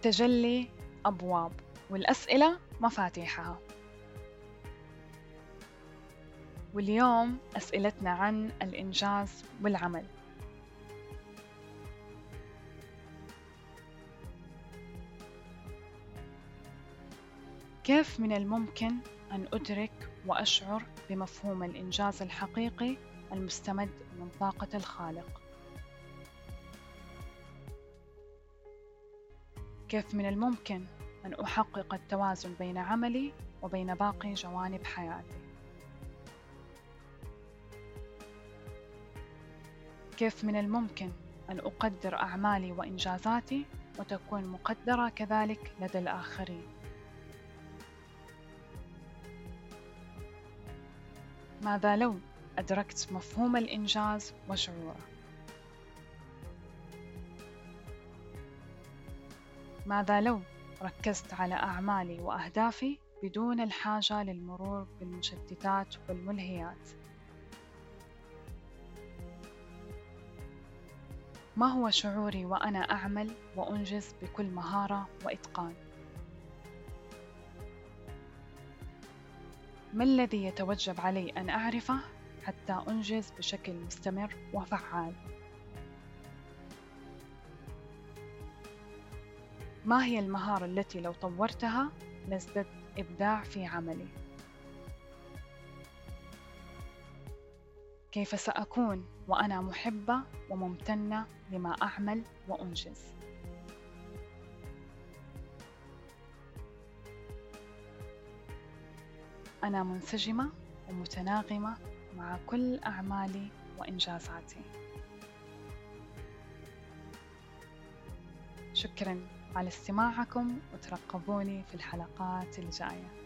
التجلي أبواب والأسئلة مفاتيحها واليوم أسئلتنا عن الإنجاز والعمل كيف من الممكن أن أدرك وأشعر بمفهوم الإنجاز الحقيقي المستمد من طاقة الخالق؟ كيف من الممكن أن أحقق التوازن بين عملي وبين باقي جوانب حياتي؟ كيف من الممكن أن أقدر أعمالي وإنجازاتي وتكون مقدرة كذلك لدى الآخرين؟ ماذا لو أدركت مفهوم الإنجاز وشعوره؟ ماذا لو ركزت على أعمالي وأهدافي بدون الحاجة للمرور بالمشتتات والملهيات؟ ما هو شعوري وأنا أعمل وأنجز بكل مهارة وإتقان؟ ما الذي يتوجب علي أن أعرفه حتى أنجز بشكل مستمر وفعال؟ ما هي المهارة التي لو طورتها لازددت إبداع في عملي؟ كيف سأكون وأنا محبة وممتنة لما أعمل وأنجز؟ أنا منسجمة ومتناغمة مع كل أعمالي وإنجازاتي. شكرا على استماعكم وترقبوني في الحلقات الجايه